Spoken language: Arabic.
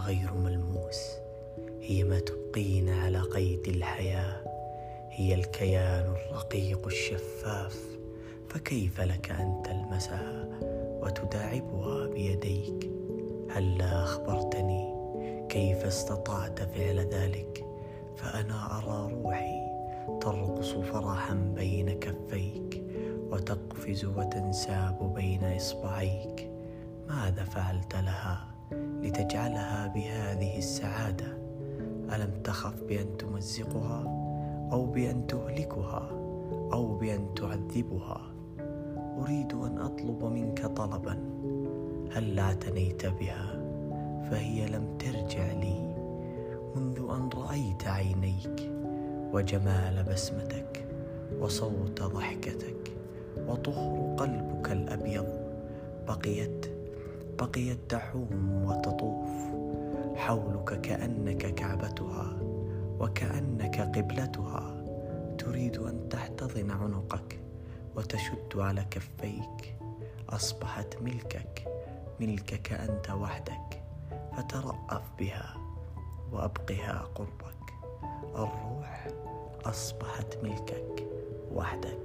غير ملموس هي ما تبقينا على قيد الحياة هي الكيان الرقيق الشفاف فكيف لك أن تلمسها وتداعبها بيديك؟ هلا أخبرتني كيف استطعت فعل ذلك؟ فأنا أرى روحي ترقص فرحا بين كفيك وتقفز وتنساب بين إصبعيك. ماذا فعلت لها لتجعلها بهذه السعادة؟ ألم تخف بأن تمزقها أو بأن تهلكها أو بأن تعذبها؟ أريد أن أطلب منك طلبا. هل اعتنيت بها؟ فهي لم ترجع لي. منذ أن رأيت عينيك وجمال بسمتك وصوت ضحكتك وطهر قلبك الأبيض بقيت بقيت تحوم وتطوف حولك كأنك كعبتها وكأنك قبلتها. تريد أن تحتضن عنقك وتشد على كفيك. أصبحت ملكك ملكك أنت وحدك. فترأف بها وأبقها قربك. الروح أصبحت ملكك وحدك.